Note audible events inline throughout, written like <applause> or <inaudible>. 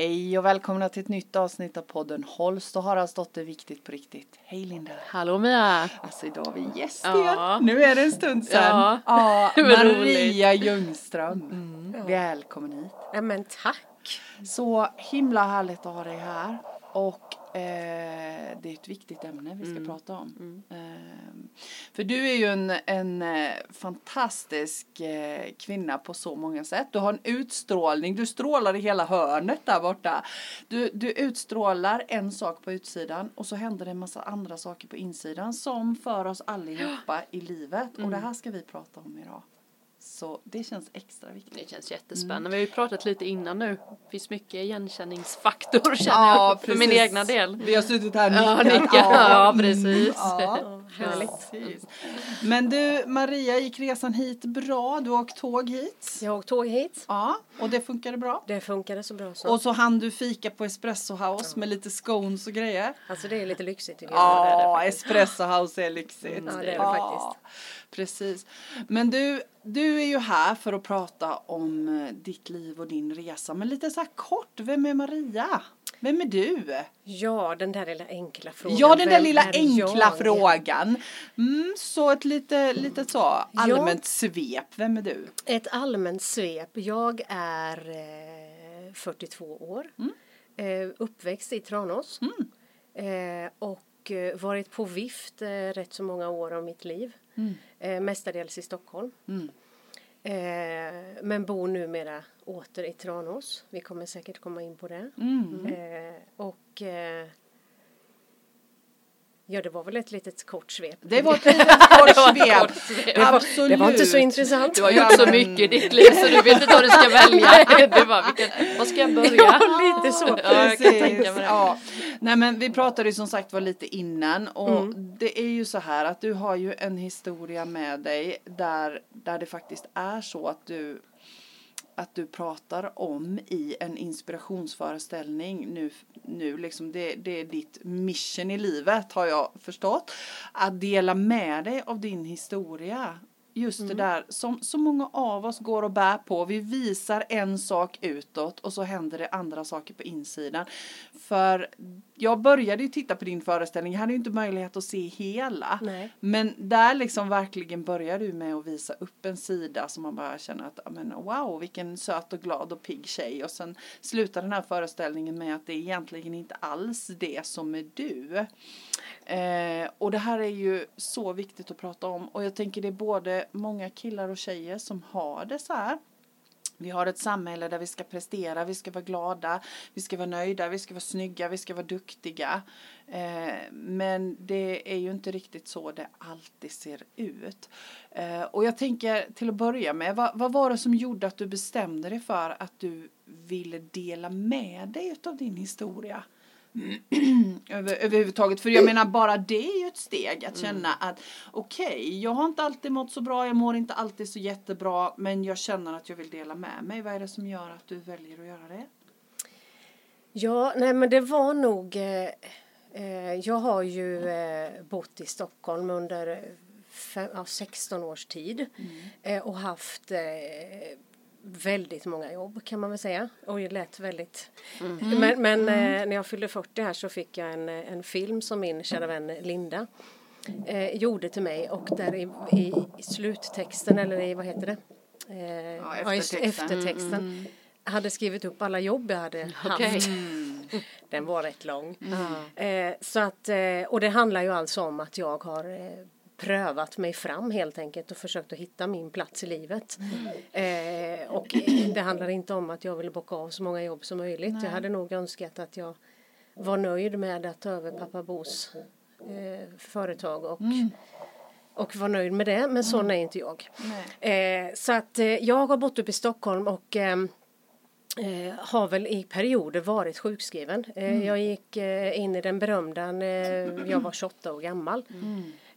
Hej och välkomna till ett nytt avsnitt av podden Holst och Haraldsdotter Viktigt på riktigt. Hej Linda! Hallå Mia! Alltså idag har vi gäst Ja. igen. Nu är det en stund sedan. Ja. Ja, <laughs> Maria Ljungström. Mm. Välkommen hit. Ja men tack. Så himla härligt att ha dig här. Och eh, det är ett viktigt ämne vi ska Mm. prata om. Eh, för du är ju en, en eh, fantastisk eh, kvinna på så många sätt. Du har en utstrålning, du strålar i hela hörnet där borta. Du, du utstrålar en sak på utsidan och så händer det en massa andra saker på insidan som för oss allihopa i livet. Och det här ska vi prata om idag. Så det känns extra viktigt. Det känns jättespännande. Vi har ju pratat lite innan nu. Det finns mycket igenkänningsfaktor <laughs> känner jag för min precis. egna del. Vi har suttit här Ja, nickat. nicka. Ja, precis. Ja, Härligt. precis. Men du, Maria, gick resan hit bra? Du har åkt tåg hit? Jag åkte tåg hit. Ja, och det funkade bra? Det funkade så bra så. Och så hann du fika på Espresso House med lite scones och grejer? Alltså det är lite lyxigt tycker jag. Ja. Espresso House är lyxigt. Ja, det är det faktiskt. Precis. Men du, du är ju här för att prata om eh, ditt liv och din resa. Men lite så här kort, vem är Maria? Vem är du? Ja, den där lilla enkla frågan. Ja, den där Vem lilla enkla jag? frågan. Mm, så ett lite, lite så allmänt svep. Vem är du? Ett allmänt svep. Jag är eh, 42 år. Mm. Eh, uppväxt i Tranås. Eh, och eh, varit på vift eh, rätt så många år av mitt liv. Eh, mestadels i Stockholm. Mm. Eh, men bor numera åter i Tranås. Vi kommer säkert komma in på det. Mm. Eh, och eh, ja, det var väl ett litet kort svep. Det var ett <laughs> litet kort var svep. Det var, Absolut. det var inte så intressant. Du har gjort så mycket i ditt liv så du vet inte vad du ska <laughs> välja. Du bara, vilken, var ska jag börja? Ja, lite så. Ja, jag kan Precis, tänka mig det. ja. Nej men vi pratade ju som sagt var lite innan och Mm. det är ju så här att du har ju en historia med dig där, där det faktiskt är så att du att du pratar om i en inspirationsföreställning nu, nu liksom det, det är ditt mission i livet har jag förstått. Att dela med dig av din historia. Just det där som så många av oss går och bär på. Vi visar en sak utåt och så händer det andra saker på insidan. För jag började ju titta på din föreställning, jag hade ju inte möjlighet att se hela. Nej. Men där liksom verkligen börjar du med att visa upp en sida som man bara känner att men wow vilken söt och glad och pigg tjej och sen slutar den här föreställningen med att det är egentligen inte alls det som är du. Eh, och det här är ju så viktigt att prata om och jag tänker det är både många killar och tjejer som har det så här. Vi har ett samhälle där vi ska prestera, vi ska vara glada, vi ska vara nöjda, vi ska vara snygga, vi ska vara duktiga. Eh, men det är ju inte riktigt så det alltid ser ut. Eh, och jag tänker till att börja med, vad, vad var det som gjorde att du bestämde dig för att du ville dela med dig av din historia? <clears throat> Över, överhuvudtaget. För jag menar bara det är ju ett steg att känna att okej, jag har inte alltid mått så bra, jag mår inte alltid så jättebra, men jag känner att jag vill dela med mig. Vad är det som gör att du väljer att göra det? Ja, nej men det var nog... Eh, eh, jag har ju eh, bott i Stockholm under fem, ja, 16 års tid eh, och haft eh, väldigt många jobb kan man väl säga. Och det lät väldigt... Men, men eh, när jag fyllde 40 här så fick jag en, eh, en film som min kära vän Linda eh, gjorde till mig och där i, i, i sluttexten, eller i vad heter det? Eh, ja, eftertexten. eftertexten hade skrivit upp alla jobb jag hade Okej. haft. <laughs> Den var rätt lång. Eh, så att, eh, och det handlar ju alltså om att jag har prövat mig fram helt enkelt och försökt att hitta min plats i livet. Eh, och det handlar inte om att jag vill bocka av så många jobb som möjligt. Jag hade nog önskat att jag var nöjd med att ta över pappa Bos eh, företag och och var nöjd med det, men sån är inte jag. Eh, så att eh, jag har bott upp i Stockholm och ehm, eh, har väl i perioder varit sjukskriven. Eh, Jag gick eh, in i den berömda när jag var 28 år gammal.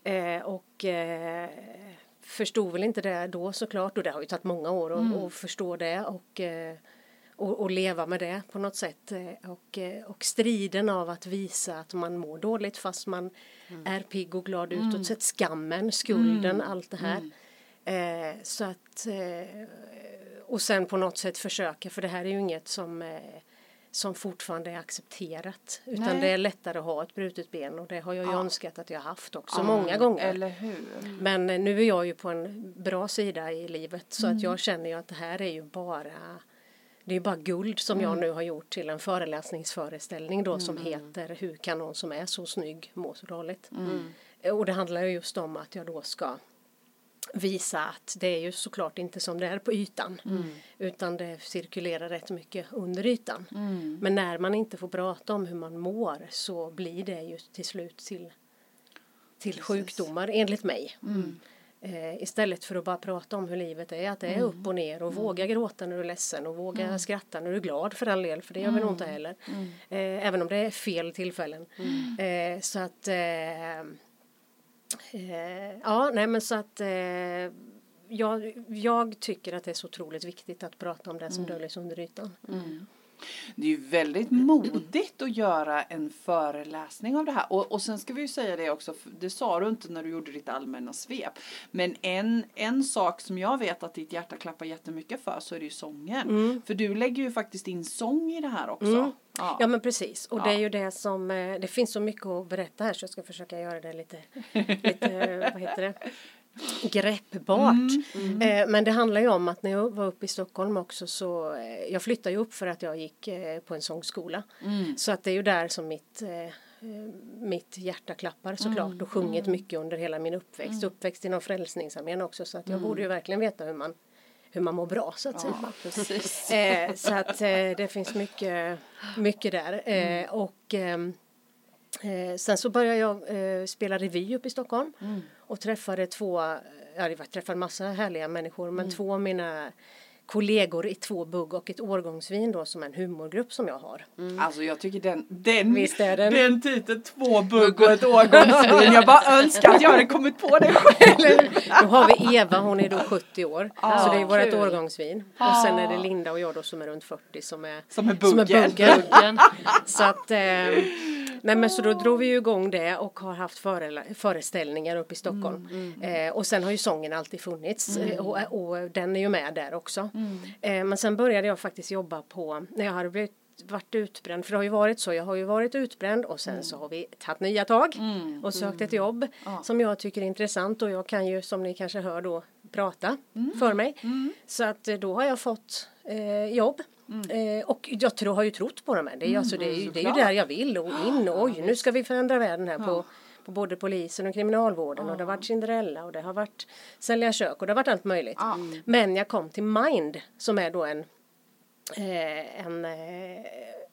Eh, och eh, förstod väl inte det då såklart och det har ju tagit många år att att förstå det och, eh, och, och leva med det på något sätt. Eh, Och, eh, och striden av att visa att man mår dåligt fast man är pigg och glad utåt sett. Skammen, skulden, allt det här. Eh, så att, och sen på något sätt försöka, för det här är ju inget som som fortfarande är accepterat. Utan Nej. det är lättare att ha ett brutet ben och det har jag ju Ja. önskat att jag haft också många gånger. Eller hur? Men eh, nu är jag ju på en bra sida i livet så Mm. att jag känner ju att det här är ju bara det är bara guld som jag Mm. nu har gjort till en föreläsningsföreställning då som heter Hur kan någon som är så snygg må så dåligt? Mm. Och det handlar ju just om att jag då ska visa att det är ju såklart inte som det är på ytan Mm. utan det cirkulerar rätt mycket under ytan. Mm. Men när man inte får prata om hur man mår så blir det ju till slut till, till sjukdomar enligt mig. Mm. Eh, istället för att bara prata om hur livet är, att det är upp och ner och våga gråta när du är ledsen och våga skratta när du är glad för all del, för det gör vi nog inte heller. Eh, även om det är fel tillfällen. Eh, så att eh, ja, nej men så att eh, jag, jag tycker att det är så otroligt viktigt att prata om det som döljer sig under ytan. Det är ju väldigt modigt att göra en föreläsning av det här. Och, och sen ska vi ju säga det också, det sa du inte när du gjorde ditt allmänna svep. Men en, en sak som jag vet att ditt hjärta klappar jättemycket för så är det ju sången. För du lägger ju faktiskt in sång i det här också. Mm. Ja. Ja men precis och det är Ja. ju det som, eh, det finns så mycket att berätta här så jag ska försöka göra det lite, lite <laughs> vad heter det, greppbart. Eh, Men det handlar ju om att när jag var uppe i Stockholm också så, eh, jag flyttade ju upp för att jag gick eh, på en sångskola. Så att det är ju där som mitt mitt hjärta klappar såklart och sjungit mycket under hela min uppväxt. Uppväxt inom Frälsningsarmén också så att jag borde ju verkligen veta hur man, hur man mår bra så att säga. ja, precis. <laughs> Eh, så att eh, det finns mycket, mycket där. Eh, och ehm, eh, sen så började jag eh, spela revy uppe i Stockholm och träffade två, ja jag träffade massa härliga människor men två av mina kollegor i två bugg och ett årgångsvin då som en humorgrupp som jag har. Alltså jag tycker den, den, Visst är den. den titeln, två bugg och ett årgångsvin. Jag bara önskar att jag hade kommit på det själv. Då har vi Eva, hon är då 70 år. så det är vårt årgångsvin. Och sen är det Linda och jag då som är runt 40 som är, Som är som är buggen. buggen. Buggen. <laughs> Så att, eh, nej men så då drog vi ju igång det och har haft före, föreställningar uppe i Stockholm. Eh, och sen har ju sången alltid funnits eh, och, och den är ju med där också. Eh, men sen började jag faktiskt jobba på, när jag hade blivit varit utbränd, för det har ju varit så, jag har ju varit utbränd och sen så har vi tagit nya tag och sökt ett jobb som jag tycker är intressant och jag kan ju som ni kanske hör då prata för mig. Så att eh, då har jag fått eh, jobb. Eh, och jag tror, har ju trott på det med. Det är, ju alltså, det, är, det är ju där jag vill och in. och Oj, nu ska vi förändra världen här på, på både polisen och kriminalvården. Och det har varit Cinderella och det har varit sälja kök och det har varit allt möjligt. Ja. Men jag kom till Mind som är då en eh, en eh,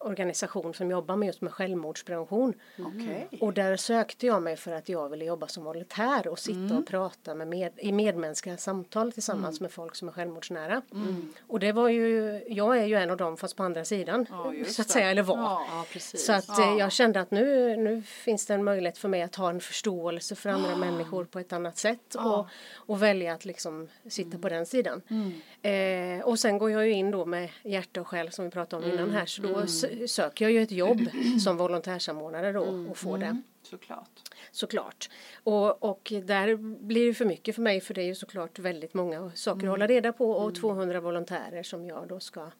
organisation som jobbar med just med självmordsprevention. Okej. Och där sökte jag mig för att jag ville jobba som volontär och sitta Mm. och prata med, med i medmänskliga samtal tillsammans med folk som är självmordsnära. Mm. Och det var ju, jag är ju en av dem fast på andra sidan. Ja, så att säga, eller var. Ja. Så att Ja. eh, jag kände att nu, nu finns det en möjlighet för mig att ha en förståelse för andra människor på ett annat sätt och, och välja att liksom sitta på den sidan. Eh, och sen går jag ju in då med hjärta och själ som vi pratade om innan här så då söker jag ju ett jobb <clears throat> som volontärsamordnare då och får det Såklart. såklart. Och, och där blir det för mycket för mig för det är ju såklart väldigt många saker att hålla reda på och 200 volontärer som jag då ska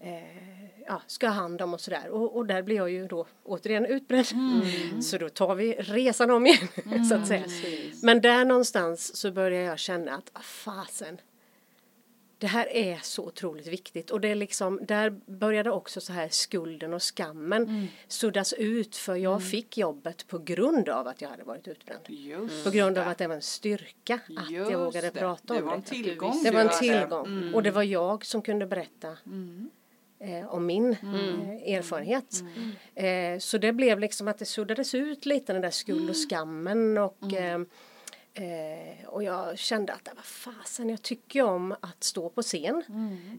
eh, ja, ska ha hand om och sådär. Och, och där blir jag ju då återigen utbränd. <laughs> Så då tar vi resan om igen <laughs> så att säga. Men där någonstans så börjar jag känna att ah, fasen det här är så otroligt viktigt. Och det är liksom, där började också så här skulden och skammen suddas ut. För jag fick jobbet på grund av att jag hade varit utbränd. Just På grund av att det var en styrka att Just jag vågade det. prata det om var det. en tillgång. Det var en tillgång. Och det var jag som kunde berätta eh, om min eh, erfarenhet. Eh, så det blev liksom att det suddades ut lite den där skuld och skammen. Och eh, Eh, och jag kände att vad fasen, jag tycker om att stå på scen.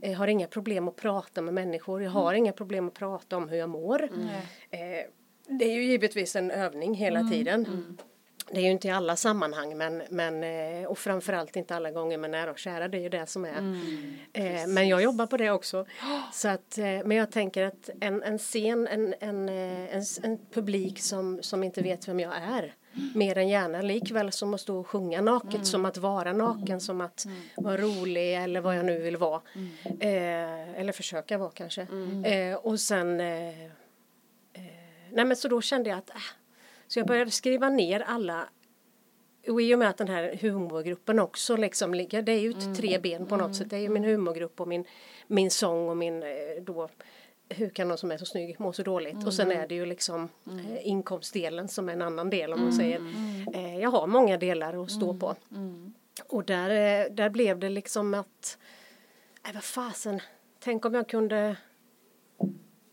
Jag har inga problem att prata med människor. Jag har inga problem att prata om hur jag mår. Eh, det är ju givetvis en övning hela tiden. Det är ju inte i alla sammanhang men, men eh, och framförallt inte alla gånger med nära och kära. Det är ju det som är. Eh, men jag jobbar på det också. <gasps> Så att, eh, men jag tänker att en, en scen, en, en, eh, en publik som, som inte vet vem jag är. Mer än gärna. Likväl som att stå och sjunga naket, som att vara naken, som att vara rolig eller vad jag nu vill vara. Eh, eller försöka vara kanske. Eh, och sen eh, Nej men så då kände jag att äh. Så jag började skriva ner alla och i och med att den här humorgruppen också liksom ligger, det är ju ett tre ben på något sätt. Det är ju min humorgrupp och min, min sång och min då hur kan någon som är så snygg må så dåligt? Mm. Och sen är det ju liksom eh, inkomstdelen som är en annan del om man säger. Eh, jag har många delar att stå på. Och där, eh, där blev det liksom att, nej vad fasen, tänk om jag kunde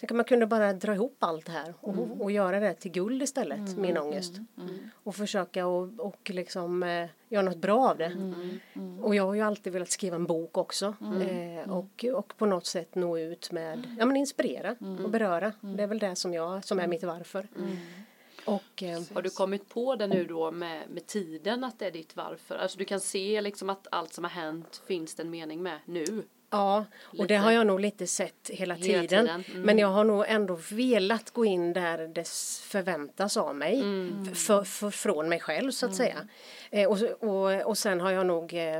Tänk om man kunde bara dra ihop allt det här och, mm. och göra det till guld istället, mm. min ångest. Mm. Och försöka och, och liksom eh, göra något bra av det. Och jag har ju alltid velat skriva en bok också. Eh, och, och på något sätt nå ut med, ja men inspirera och beröra. Det är väl det som, jag, som är mitt varför. Och, eh, har du kommit på det nu då med, med tiden att det är ditt varför? Alltså du kan se liksom att allt som har hänt finns det en mening med nu? Ja, och lite. det har jag nog lite sett hela, hela tiden. tiden. Mm. Men jag har nog ändå velat gå in där det förväntas av mig. Mm. För, för, från mig själv så att mm. säga. Eh, och, och, och sen har jag nog eh,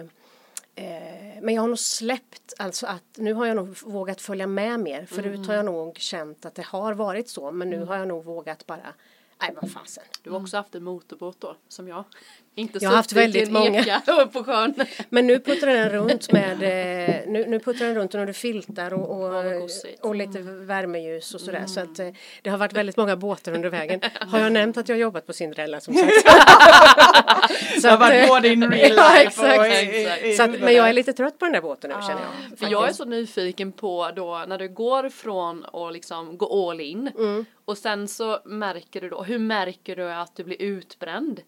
eh, men jag har nog släppt, alltså att nu har jag nog vågat följa med mer. Förut mm. har jag nog känt att det har varit så men nu mm. har jag nog vågat bara Nej vad fasen. Du har också haft en motorbåt då, som jag. Inte jag har haft väldigt många. på sjön. <laughs> Men nu puttrar den runt med, eh, nu, nu puttrar den runt under filtar och, och, och lite värmeljus och sådär. Mm. Så att eh, det har varit väldigt många båtar under vägen. <laughs> Har jag nämnt att jag har jobbat på Cinderella som <laughs> sagt? så det har varit både in real life ja, exakt. och i, i, så att, Men jag är lite trött på den där båten nu ah. känner jag. För jag är så nyfiken på då när du går från att liksom gå all in mm. och sen så märker du då, hur märker du att du blir utbränd?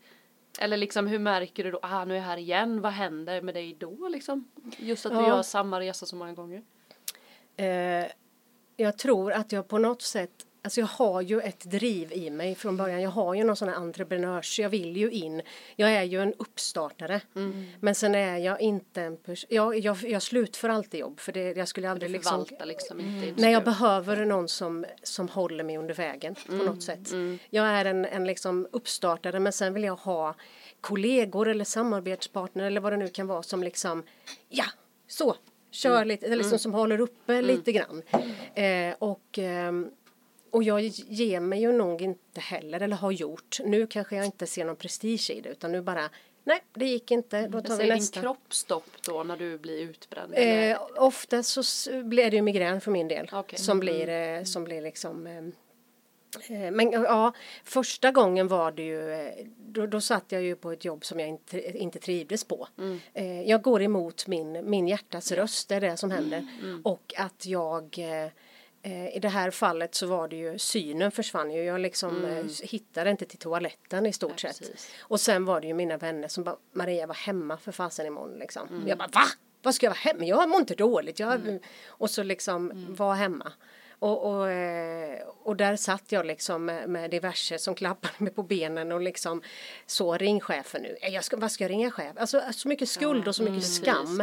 Eller liksom hur märker du då, ah nu är jag här igen, vad händer med dig då liksom? Just att du gör samma resa så många gånger. Eh, jag tror att jag på något sätt Alltså jag har ju ett driv i mig från början. Jag har ju någon sån här entreprenörs, jag vill ju in. Jag är ju en uppstartare. Mm. Men sen är jag inte en person, jag, jag, jag slutför alltid jobb för det, jag skulle aldrig liksom, liksom inte Nej jag behöver någon som, som håller mig under vägen på mm. något sätt. Mm. Jag är en, en liksom uppstartare men sen vill jag ha kollegor eller samarbetspartner eller vad det nu kan vara som liksom, ja, så, kör mm. lite, eller liksom mm. som håller uppe mm. lite grann. Eh, och eh, och jag ger mig ju nog inte heller, eller har gjort. Nu kanske jag inte ser någon prestige i det utan nu bara Nej, det gick inte. Då tar vi nästa. din kropp stopp då när du blir utbränd? Eh, ofta så blir det ju migrän för min del. Okay. Som, blir, mm. eh, som blir liksom eh, eh, men ja, första gången var det ju, eh, då, då satt jag ju på ett jobb som jag inte, inte trivdes på. Mm. Jag går emot min, min hjärtas röst, det är det som händer. Mm. mm. Och att jag I det här fallet så var det ju synen försvann ju. Jag liksom mm. Eh, hittade inte till toaletten i stort ja, sett. Och sen var det ju mina vänner som bara Maria var hemma för fasen imorgon liksom. Mm. Jag bara va? Vad ska jag vara hemma? Jag mår inte dåligt. Jag, mm. Och så liksom mm. var hemma. Och, och, eh, och där satt jag liksom med, med diverse som klappade mig på benen och liksom så ring chefen nu. Jag ska, vad ska jag ringa chef? Alltså så mycket skuld och så mycket skam.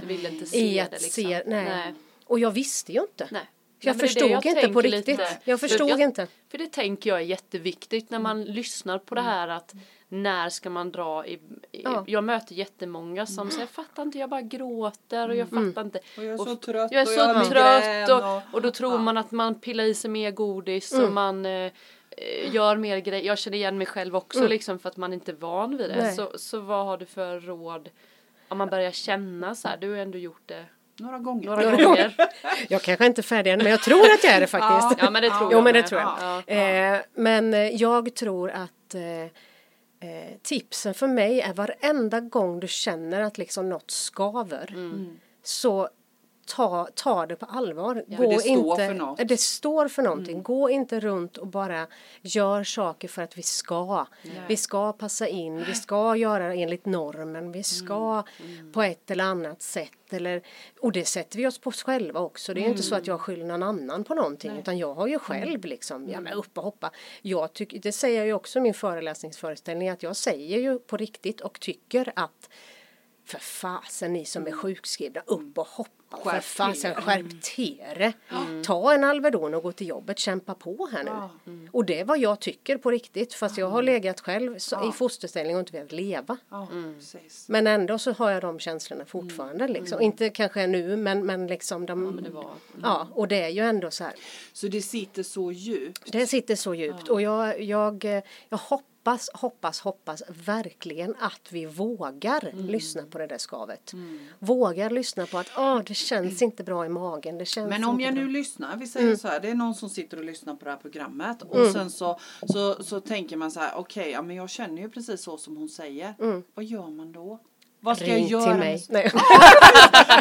i att liksom. se, nej. nej. Och jag visste ju inte. Nej. Jag Nej, förstod jag inte på riktigt. Lite. Jag förstod jag, inte. För det tänker jag är jätteviktigt när man lyssnar på det här att när ska man dra i, i ja. jag möter jättemånga som mm. säger jag fattar inte jag bara gråter och jag mm. fattar inte och jag är så trött jag är så och trött och, och, och, då tror ja. man att man pillar i sig mer godis mm. och man eh, gör mer grejer jag känner igen mig själv också mm. liksom för att man inte är van vid det så, så vad har du för råd om man börjar känna så här du har ändå gjort det några gånger. Några <laughs> gånger. jag kanske inte är färdig än men jag tror att jag är det <laughs> faktiskt. Ja, men det tror jag. Jo men det tror jag. Ja, ja. Eh, men eh, jag tror att eh, eh, tipsen för mig är varenda gång du känner att liksom något skaver mm. så ta, ta det på allvar. Ja, Gå det står inte, för något. Det står för någonting. Mm. Gå inte runt och bara gör saker för att vi ska. Nej. Vi ska passa in, vi ska göra enligt normen, vi ska mm. Mm. på ett eller annat sätt. Eller, och det sätter vi oss på oss själva också. Det är inte så att jag skyller någon annan på någonting Nej. utan jag har ju själv mm. liksom, ja men upp och hoppa. Jag tycker, det säger jag ju också i min föreläsningsföreställning att jag säger ju på riktigt och tycker att för fasen ni som är sjukskrivna, upp och hoppa. Skärp fasen, er. skärp till er. Ta en Alvedon och gå till jobbet, kämpa på här nu. Och det är vad jag tycker på riktigt, fast jag har legat själv i fosterställning och inte velat leva. Ja, precis. Men ändå så har jag de känslorna fortfarande. Liksom. Inte kanske nu, men, men liksom de... Men det var, Ja, och det är ju ändå så här. Så det sitter så djupt. Det sitter så djupt och jag, jag, jag hoppas, hoppas, hoppas verkligen att vi vågar Mm. lyssna på det där skavet. Vågar lyssna på att ah, det känns inte bra i magen. Det känns Men om jag bra. nu lyssnar, vi säger Mm. så här, det är någon som sitter och lyssnar på det här programmet och sen så, så, så tänker man så här, okej, ja men jag känner ju precis så som hon säger. Vad gör man då? Vad ska Mm. Ring jag göra? till mig. <laughs> Nej.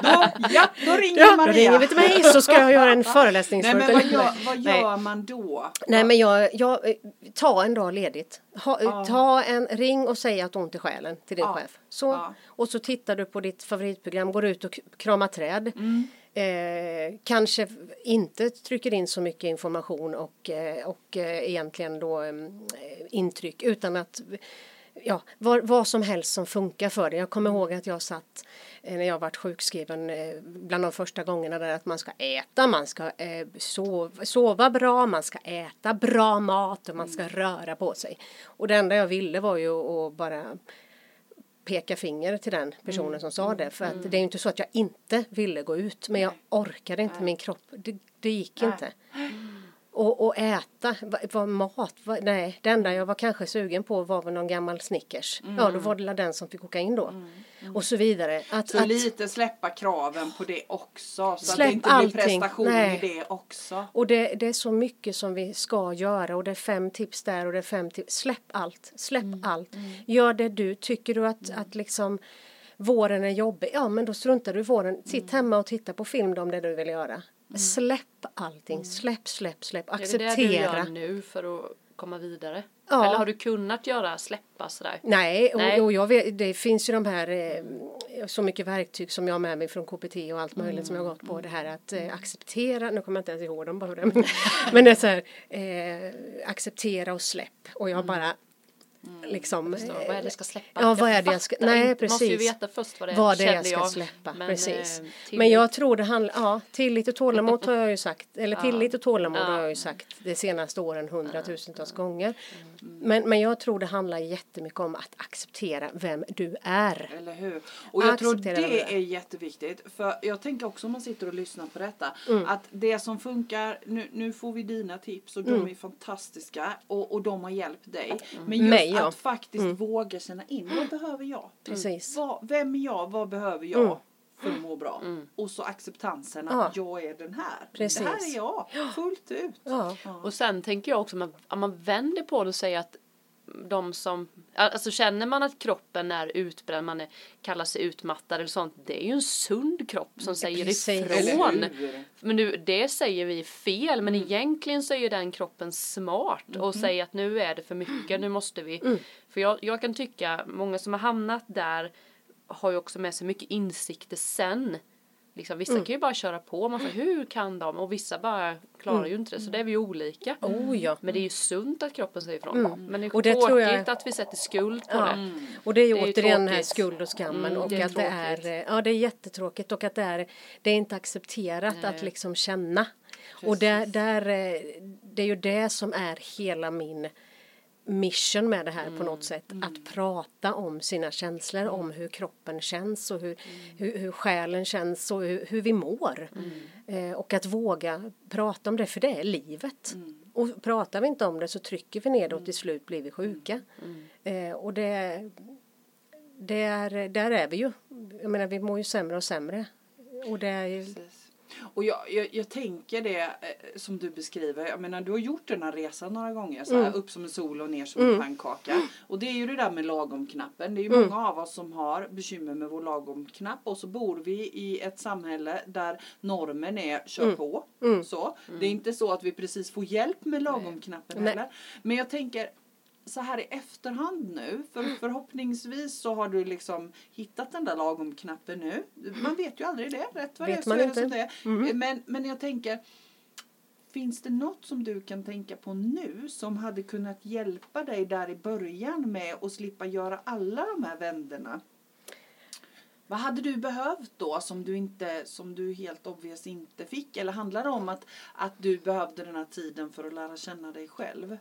Då, ja, då ringer Ja, då Maria. ringer vi till mig så ska jag göra en <laughs> föreläsning. Nej men vad gör, vad gör man då? Nej men jag, jag, eh, ta en dag ledigt. Ha, eh, Ta en ring och säg att du ont i själen till din Ja. chef. Så, Ja. Och så tittar du på ditt favoritprogram, går ut och kramar träd. Mm. Eh, kanske inte trycker in så mycket information och, eh, och eh, egentligen då eh, intryck utan att ja, vad, vad som helst som funkar för dig. Jag kommer ihåg att jag satt eh, när jag varit sjukskriven eh, bland de första gångerna där att man ska äta, man ska eh, sova, sova bra, man ska äta bra mat och man ska röra på sig. Och det enda jag ville var ju att bara peka finger till den personen som sa det. För att det är ju inte så att jag inte ville gå ut men jag orkade inte, min kropp, det, det gick inte. Och, och äta, vad, mat, vad, nej det enda jag var kanske sugen på var väl någon gammal Snickers. Ja då var det den som fick åka in då. Och så vidare. Att, Så att, lite släppa kraven på det också. Så att Släpp det inte allting. blir prestation Nej. i det också. och det, det är så mycket som vi ska göra och det är fem tips där och det är fem tips. Släpp allt, släpp allt. Gör det du, tycker du att, att liksom våren är jobbig, ja men då struntar du i våren. Sitt hemma och titta på film då om det du vill göra. Släpp allting, släpp, släpp, släpp, det är acceptera. det du gör nu för att komma vidare? Ja. Eller har du kunnat göra släppa sådär? Nej, och, Nej. och jag vet, det finns ju de här eh, så mycket verktyg som jag har med mig från KPT och allt möjligt som jag har gått på. Det här att eh, acceptera, nu kommer jag inte ens ihåg dem bara det, men, <laughs> men det är så här, eh, acceptera och släpp. Och jag bara liksom. Så, vad är det jag ska släppa? Ja, vad är det jag ska, nej inte. Måste ju precis. veta först vad det är, Vad det jag ska släppa, Men, precis. eh, Men jag tror det handlar, ja, tillit och tålamod <laughs> har jag ju sagt, eller tillit och tålamod har Ja. jag ju sagt de senaste åren hundratusentals gånger. Men, men jag tror det handlar jättemycket om att acceptera vem du är. Eller hur? Och jag tror Acceptera det det. är jätteviktigt. För jag tänker också om man sitter och lyssnar på detta. Mm. Att det som funkar, nu, nu får vi dina tips och de är fantastiska. Och, och de har hjälpt dig. Men just Mm. Mig, ja. Mm. att faktiskt våga känna in, vad behöver jag? Precis. Vad, vem är jag? Vad behöver jag? För att må bra. Och så acceptansen att jag är den här. Precis. Det här är jag, fullt ut. Ja. Och sen tänker jag också om man, om man vänder på det och säger att de som, alltså känner man att kroppen är utbränd, man är, kallar sig utmattad eller sånt, det är ju en sund kropp som säger precis. ifrån. Men nu, det säger vi fel, men egentligen så är ju den kroppen smart och säger att nu är det för mycket, nu måste vi. För jag, jag kan tycka, många som har hamnat där har ju också med sig mycket insikter sen. Liksom, vissa kan ju bara köra på, man får hur kan de? Och vissa bara klarar ju inte det, så det är vi ju olika. Oh ja. Men det är ju sunt att kroppen säger ifrån. Men det är Och det tråkigt jag- att vi sätter skuld på Ja. det. Och det är ju Det är återigen den här skuld och skammen Mm, och det är att det är, eh, ja det är jättetråkigt och att det är, det är inte accepterat att liksom känna. Och där, där, eh, det är ju det som är hela min mission med det här på något sätt. Att prata om sina känslor, om hur kroppen känns och hur, hur, hur själen känns och hur, hur vi mår. Eh, och att våga prata om det, för det är livet. Och pratar vi inte om det så trycker vi ner det och till slut blir vi sjuka. Eh, och det, det är, där är vi ju. Jag menar vi mår ju sämre och sämre. Och det är ju, Precis. Och jag, jag, jag tänker det eh, som du beskriver. Jag menar du har gjort den här resan några gånger. Så här, Mm. Upp som en sol och ner som en pannkaka. Och det är ju det där med lagom-knappen. Det är ju Mm. många av oss som har bekymmer med vår lagom-knapp. Och så bor vi i ett samhälle där normen är kör Mm. på. Så. Det är inte så att vi precis får hjälp med lagom-knappen heller. Men jag tänker så här i efterhand nu, för förhoppningsvis så har du liksom hittat den där lagom-knappen nu. Man vet ju aldrig det, rätt vad det Vet man är det inte. som det är. Men, men jag tänker, finns det något som du kan tänka på nu som hade kunnat hjälpa dig där i början med att slippa göra alla de här vänderna? Vad hade du behövt då som du, inte, som du helt obvious inte fick? Eller handlar det om att, att du behövde den här tiden för att lära känna dig själv?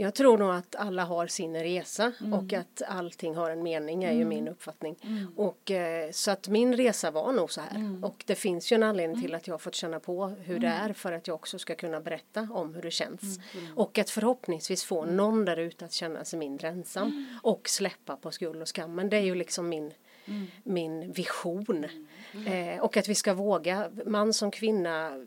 Jag tror nog att alla har sin resa och att allting har en mening är ju min uppfattning. Och eh, så att min resa var nog så här. Och det finns ju en anledning till att jag har fått känna på hur det är för att jag också ska kunna berätta om hur det känns. Och att förhoppningsvis få någon där ute att känna sig mindre ensam och släppa på skuld och skam. Men det är ju liksom min min vision. Eh, och att vi ska våga, man som kvinna,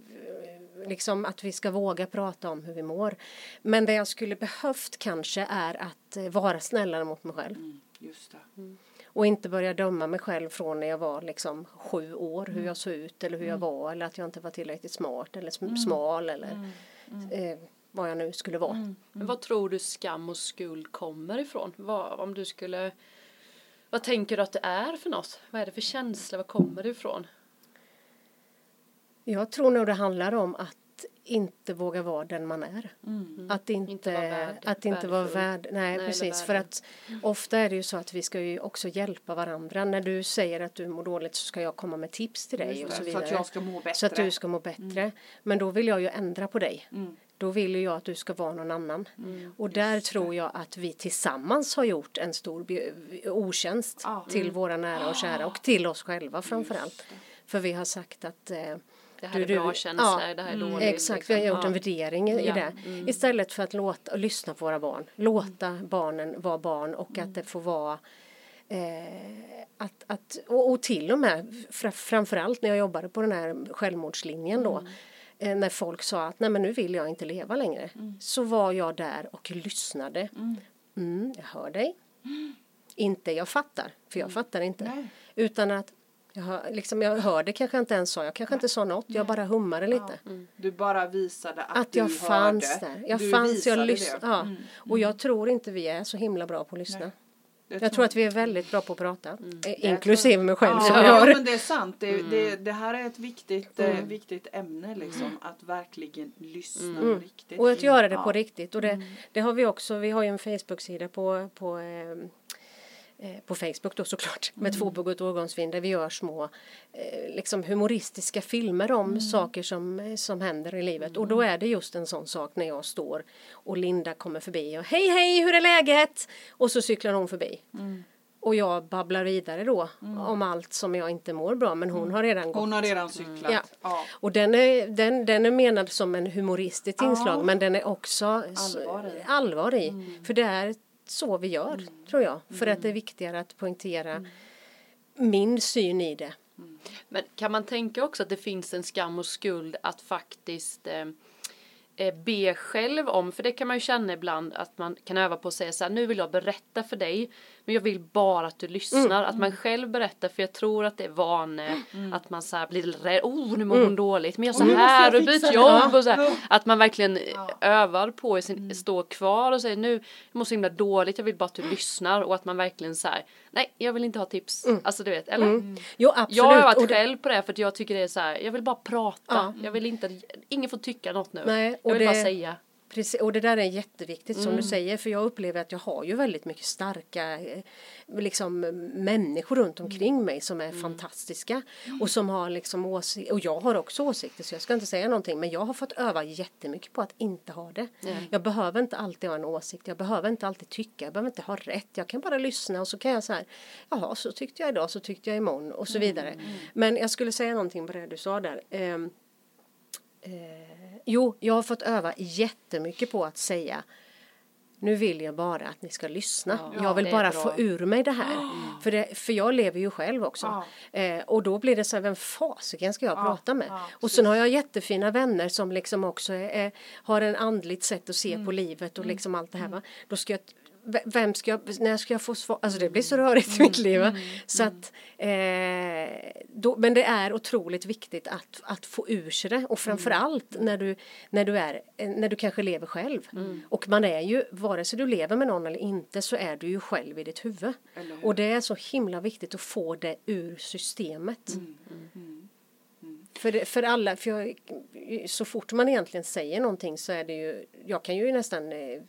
liksom att vi ska våga prata om hur vi mår. Men det jag skulle behövt kanske är att eh, vara snällare mot mig själv. Mm, just det. Och inte börja döma mig själv från när jag var liksom sju år, hur jag såg ut eller hur jag var eller att jag inte var tillräckligt smart eller sm- smal eller eh, vad jag nu skulle vara. Men vad tror du skam och skuld kommer ifrån? Vad, om du skulle vad tänker du att det är för något? Vad är det för känsla? Vad kommer det ifrån? Jag tror nog det handlar om att inte våga vara den man är. Att inte, Inte vara värd- att inte vara värd. Nej, eller precis. För att ofta är det ju så att vi ska ju också hjälpa varandra. När du säger att du mår dåligt så ska jag komma med tips till dig Just och så så vidare. att jag ska må bättre. Så att du ska må bättre. Men då vill jag ju ändra på dig. Mm. Då vill jag att du ska vara någon annan. Och där tror jag att vi tillsammans har gjort en stor otjänst Ja. till våra nära och kära och till oss själva framför allt. För vi har sagt att eh, Det här är du- bra du- känslor, ja, det här är dåligt. Exakt, vi har liksom. gjort Ja. en värdering i, Ja, det. mm. Istället för att låta, lyssna på våra barn. Låta barnen vara barn och att det får vara eh, att, att, och, och till och med fra, framförallt när jag jobbade på den här självmordslinjen då eh, när folk sa att nej men nu vill jag inte leva längre så var jag där och lyssnade mm, jag hör dig <gasps> inte jag fattar för jag fattar inte Nej. utan att jag, hör, liksom, jag hörde kanske inte ens sa jag kanske inte sa något jag bara hummade lite Du bara visade att, att du jag fanns hörde. där. Jag du fanns, jag lyssnade. Ja. Mm, Och jag tror inte vi är så himla bra på att lyssna. det Jag tror att vi är väldigt bra på att prata. Eh, Jag Inklusive mig själv ja, som ja, men det är sant. Det, det, det här är ett viktigt, eh, viktigt ämne liksom. Att verkligen lyssna riktigt. Och att göra det på Ja. riktigt. Och det, det har vi också. Vi har ju en Facebook-sida på, på eh, eh, på Facebook då såklart med tvåbugget årgångsvin där vi gör små eh, liksom humoristiska filmer om saker som, eh, som händer i livet. Och då är det just en sån sak när jag står och Linda kommer förbi och hej hej hur är läget? Och så cyklar hon förbi. Och jag babblar vidare då om allt som jag inte mår bra men hon har redan gått. Hon har redan cyklat. Ja. Ja. och den är, den, den är menad som en humoristiskt inslag men den är också Allvar i. allvar i. För det är så vi gör, tror jag. För att det är viktigare att poängtera min syn i det. Men kan man tänka också att det finns en skam och skuld att faktiskt eh, be själv om, för det kan man ju känna ibland att man kan öva på att säga så här, nu vill jag berätta för dig, men jag vill bara att du lyssnar, att man själv berättar, för jag tror att det är vane, att man så här blir rädd, oh nu mår hon dåligt, men jag så här och fixa byt det." jobb och så här, att man verkligen eh, Ja. övar på i sin, stå kvar och säger nu, jag mår så himla dåligt, jag vill bara att du lyssnar och att man verkligen så här, nej jag vill inte ha tips, alltså du vet, eller? Jo, absolut. Jag har det- själv på det för att jag tycker det är så här, jag vill bara prata. Ja. Jag vill inte, ingen får tycka något nu. Nej, jag vill det- bara säga. Precis, och det där är jätteviktigt som du säger för jag upplever att jag har ju väldigt mycket starka eh, liksom, människor runt omkring mig som är fantastiska och som har liksom åsikter och jag har också åsikter så jag ska inte säga någonting men jag har fått öva jättemycket på att inte ha det. Jag behöver inte alltid ha en åsikt, jag behöver inte alltid tycka, jag behöver inte ha rätt, jag kan bara lyssna och så kan jag så här, jaha så tyckte jag idag, så tyckte jag imorgon och så vidare. Men jag skulle säga någonting på det du sa där. Ehm, Jo, jag har fått öva jättemycket på att säga nu vill jag bara att ni ska lyssna. Ja, jag vill bara få ur mig det här. För, det, för jag lever ju själv också. Eh, och då blir det så här, vem fasiken ska jag prata med? ja, och sen har jag jättefina vänner som liksom också är, är, har en andligt sätt att se Mm. på livet och liksom allt det här. Va? Då ska jag, vem ska jag, när ska jag få svar? Alltså det blir så rörigt i mitt Mm. liv. va? Så att, eh, då, men det är otroligt viktigt att, att få ur sig det och framförallt när du, när du är, eh, när du kanske lever själv. Och man är ju, vare sig du lever med någon eller inte så är du ju själv i ditt huvud. Och det är så himla viktigt att få det ur systemet. För, för alla, för jag, så fort man egentligen säger någonting så är det ju, jag kan ju nästan, eh,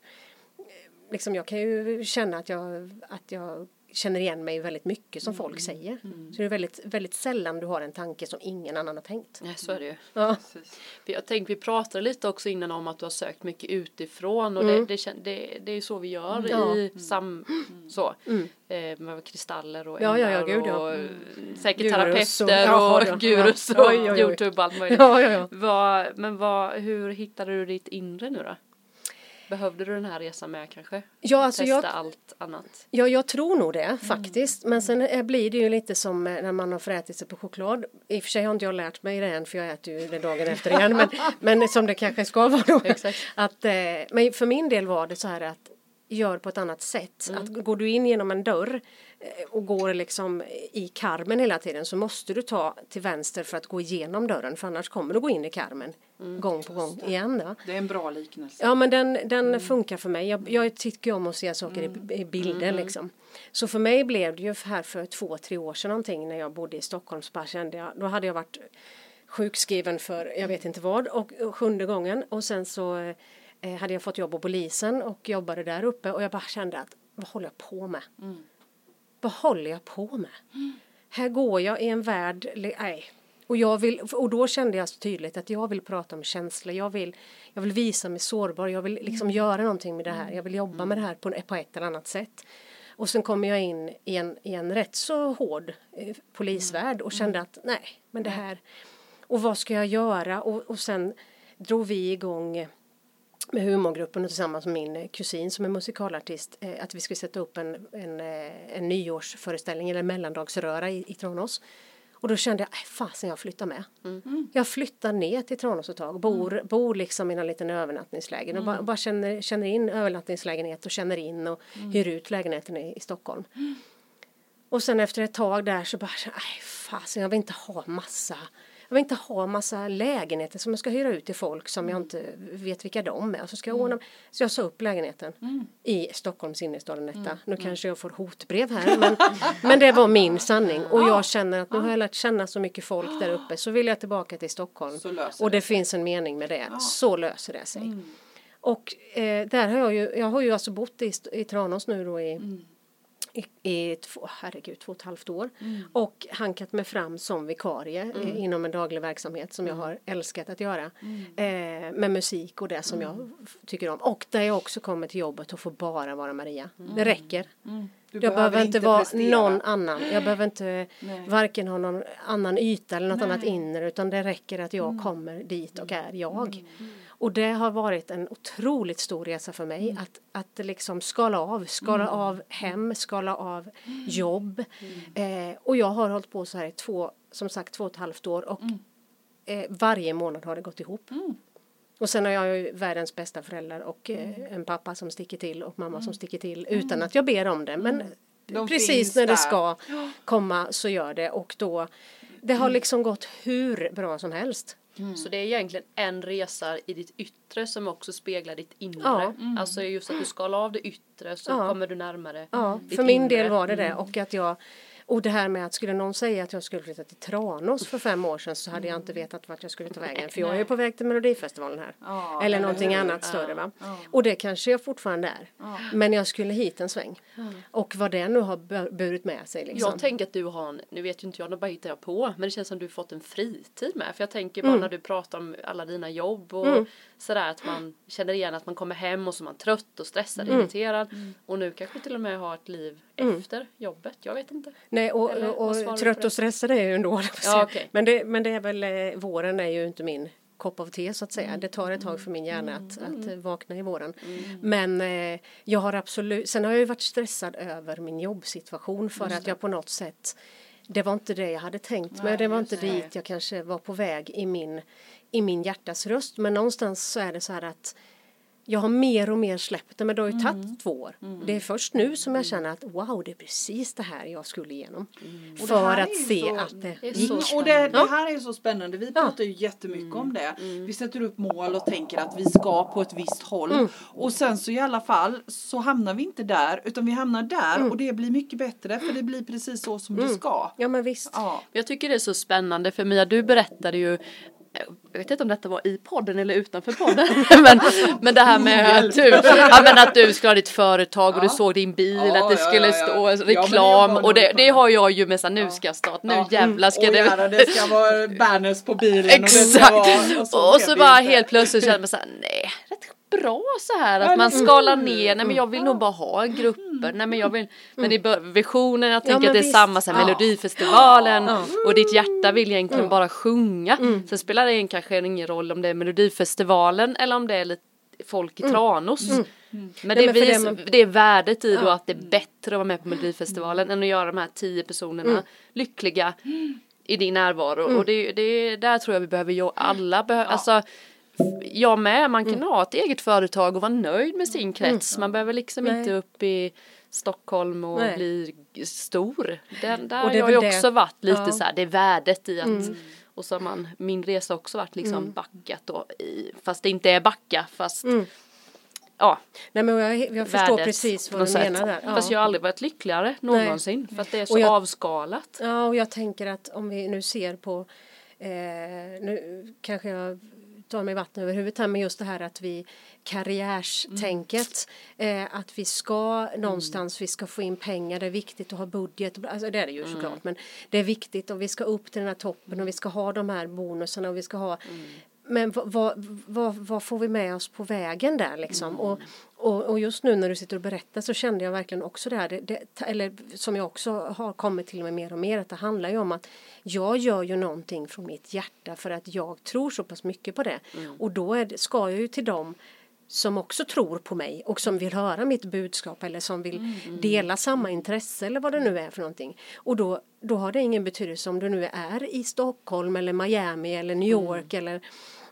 liksom jag kan ju känna att jag, att jag känner igen mig väldigt mycket som folk säger. Så det är väldigt, väldigt sällan du har en tanke som ingen annan har tänkt. Ja, så är det ju. Ja. Precis. Jag tänkte, vi pratade lite också innan om att du har sökt mycket utifrån och det, det, det, det är ju så vi gör Ja. i sam, så, eh, med kristaller och Ja, ja, ja, gud, ja. och säkert Gurus och- terapeuter då. och <laughs> gurus och Oj, oj, oj. Youtube och allt möjligt. Ja, ja, ja. Vad, men vad, hur hittade du ditt inre nu då? Behövde du den här resan med kanske? Ja, alltså Testa jag, allt annat? Ja, jag tror nog det faktiskt. Men sen eh, blir det ju lite som eh, när man har förätit sig på choklad. I och för sig har inte jag lärt mig det än för jag äter ju det dagen efter igen. Men, <laughs> men som det kanske ska vara då. Exakt. Att, eh, men för min del var det så här att gör på ett annat sätt. Att går du in genom en dörr och går liksom i karmen hela tiden så måste du ta till vänster för att gå igenom dörren för annars kommer du gå in i karmen gång på gång igen. Va? Det är en bra liknelse. Ja men den, den funkar för mig. Jag, jag tycker om att se saker i, i bilder liksom. Så för mig blev det ju här för två, tre år sedan någonting när jag bodde i Stockholm så bara kände jag, då hade jag varit sjukskriven för jag vet inte vad och, och sjunde gången och sen så eh, hade jag fått jobb på polisen och jobbade där uppe och jag bara kände att vad håller jag på med? Vad håller jag på med? Här går jag i en värld, nej. Och, jag vill, och då kände jag så tydligt att jag vill prata om känslor, jag vill, jag vill visa mig sårbar, jag vill liksom göra någonting med det här, jag vill jobba med det här på, på ett eller annat sätt. Och sen kom jag in i en, i en rätt så hård eh, polisvärld och kände att nej, men det här, och vad ska jag göra? Och, och sen drog vi igång med humorgruppen och tillsammans med min kusin som är musikalartist eh, att vi skulle sätta upp en, en, eh, en nyårsföreställning eller mellandagsröra i, i Tranås. Och då kände jag, "Aj, fasen jag flyttar med. Jag flyttar ner till Tranås ett tag, bor, bor liksom i en liten övernattningslägen och bara, bara känner, känner in övernattningslägenhet och känner in och hyr ut lägenheten i, i Stockholm. Och sen efter ett tag där så bara, nej fasen jag vill inte ha massa jag vill inte ha massa lägenheter som jag ska hyra ut till folk som jag inte vet vilka de är. Så, ska jag ordna, så jag sa upp lägenheten i Stockholms innerstad en etta. Nu kanske jag får hotbrev här men, <laughs> men det var min sanning. Och jag känner att nu har jag lärt känna så mycket folk där uppe så vill jag tillbaka till Stockholm. Och det det finns en mening med det. Så löser det sig. Och eh, där har jag ju, jag har ju alltså bott i, i Tranås nu då i i, i två, herregud, två och ett halvt år. Och hankat mig fram som vikarie eh, inom en daglig verksamhet som jag har älskat att göra. Eh, med musik och det som jag f- tycker om. Och där jag också kommer till jobbet och får bara vara Maria. Det räcker. Du Jag behöver inte vara prestera. någon annan. Jag behöver inte varken ha någon annan yta eller något annat inre utan det räcker att jag kommer dit och är jag. Och det har varit en otroligt stor resa för mig att, att liksom skala av, skala av hem, skala av jobb. Eh, och jag har hållit på så här i två, som sagt två och ett halvt år och eh, varje månad har det gått ihop. Och sen har jag ju världens bästa föräldrar och eh, en pappa som sticker till och mamma som sticker till utan att jag ber om det. Men De precis när det där. ska komma så gör det. Och då det har liksom gått hur bra som helst. Så det är egentligen en resa i ditt yttre som också speglar ditt inre. Ja. Alltså just att du skalar av det yttre så Ja. kommer du närmare Ja, ditt för min inre. del var det det och att jag och det här med att skulle någon säga att jag skulle flytta till Tranås för fem år sedan så hade jag inte vetat vart jag skulle ta vägen för jag är på väg till Melodifestivalen här. Ja, eller eller någonting hur? annat större va. Och det kanske jag fortfarande är. Men jag skulle hit en sväng. Och vad det nu har bu- burit med sig liksom. Jag tänker att du har en, nu vet ju inte jag, nu bara hittar jag på, men det känns som du fått en fritid med. För jag tänker Mm. bara när du pratar om alla dina jobb och sådär att man känner igen att man kommer hem och så är man trött och stressad, Mm. irriterad. Och nu kanske till och med har ett liv efter jobbet, jag vet inte. Nej, och, Eller, och, trött och stressad är jag ju ändå. att <laughs> Ja, okej. men, det, men det är väl, eh, våren är ju inte min kopp av te så att Mm. säga. Det tar ett tag för min hjärna att, att eh, vakna i våren. Men eh, jag har absolut, sen har jag ju varit stressad över min jobbsituation för att jag på något sätt det var inte det jag hade tänkt mig. Det var inte dit jag kanske var på väg i min, i min hjärtas röst. Men någonstans så är det så här att jag har mer och mer släppt det men det har ju Mm. tagit två år. Det är först nu som jag känner att wow det är precis det här jag skulle igenom. Mm. För att se så- att det gick. så Och det, det Ja. här är så spännande. Vi pratar ju jättemycket om det. Vi sätter upp mål och tänker att vi ska på ett visst håll. Och sen så i alla fall så hamnar vi inte där utan vi hamnar där och det blir mycket bättre för det blir precis så som det ska. Ja men visst. Ja. Jag tycker det är så spännande för Mia, du berättade ju jag vet inte om detta var i podden eller utanför podden. <laughs> men, men det här med att du, ja, men att du skulle ha ditt företag och du såg din bil, Ja, att det skulle ja, stå reklam. och det, det har jag ju med så här, nu ska jag starta, nu jävlar ska och det gärna, det ska vara banners på bilen. Och <laughs> Exakt! vara, Och så, blev det bara helt plötsligt känner man såhär, <laughs> nej, rätt bra så här att Ja, man men- skalar ner, nej men jag vill nog bara ha grupper, nej men jag vill, men det är visionen, jag tänker men att det är visst. samma som Ja. Melodifestivalen och ditt hjärta vill egentligen bara sjunga. Sen spelar det kanske ingen roll om det är Melodifestivalen eller om det är lite folk i Tranås. Men, Nej, det, men det vis, man- det är värdet i då Ja. att det är bättre att vara med på Melodifestivalen än att göra de här tio personerna lyckliga i din närvaro. Och det, det, där tror jag vi behöver alla behöver, alltså jag med, man kan ha ett eget företag och vara nöjd med sin krets. Man behöver liksom Nej. inte upp i Stockholm och Nej. bli stor. Den, där Och har det jag väl ju också varit lite Ja. så här, det är värdet i att och så har man, min resa har också varit liksom backat då i, fast det inte är backa fast ja, Nej men jag, jag förstår precis vad du sätt. menar där. Fast jag har aldrig varit lyckligare någonsin för att det är så jag- avskalat. Ja, och jag tänker att om vi nu ser på, eh, nu kanske jag tar mig vatten över huvudet här, men just det här att vi karriärstänket, eh, att vi ska någonstans, vi ska få in pengar, det är viktigt att ha budget, alltså det är det ju såklart, men det är viktigt och vi ska upp till den här toppen och vi ska ha de här bonusarna och vi ska ha men vad, vad, vad, vad får vi med oss på vägen där liksom? Och, och, och just nu när du sitter och berättar så kände jag verkligen också det här, det, det, eller som jag också har kommit till mig mer och mer, att det handlar ju om att jag gör ju någonting från mitt hjärta för att jag tror så pass mycket på det. Och då är ska jag ju till dem som också tror på mig och som vill höra mitt budskap eller som vill dela samma intresse eller vad det nu är för någonting. Och då, då har det ingen betydelse om du nu är i Stockholm eller Miami eller New York eller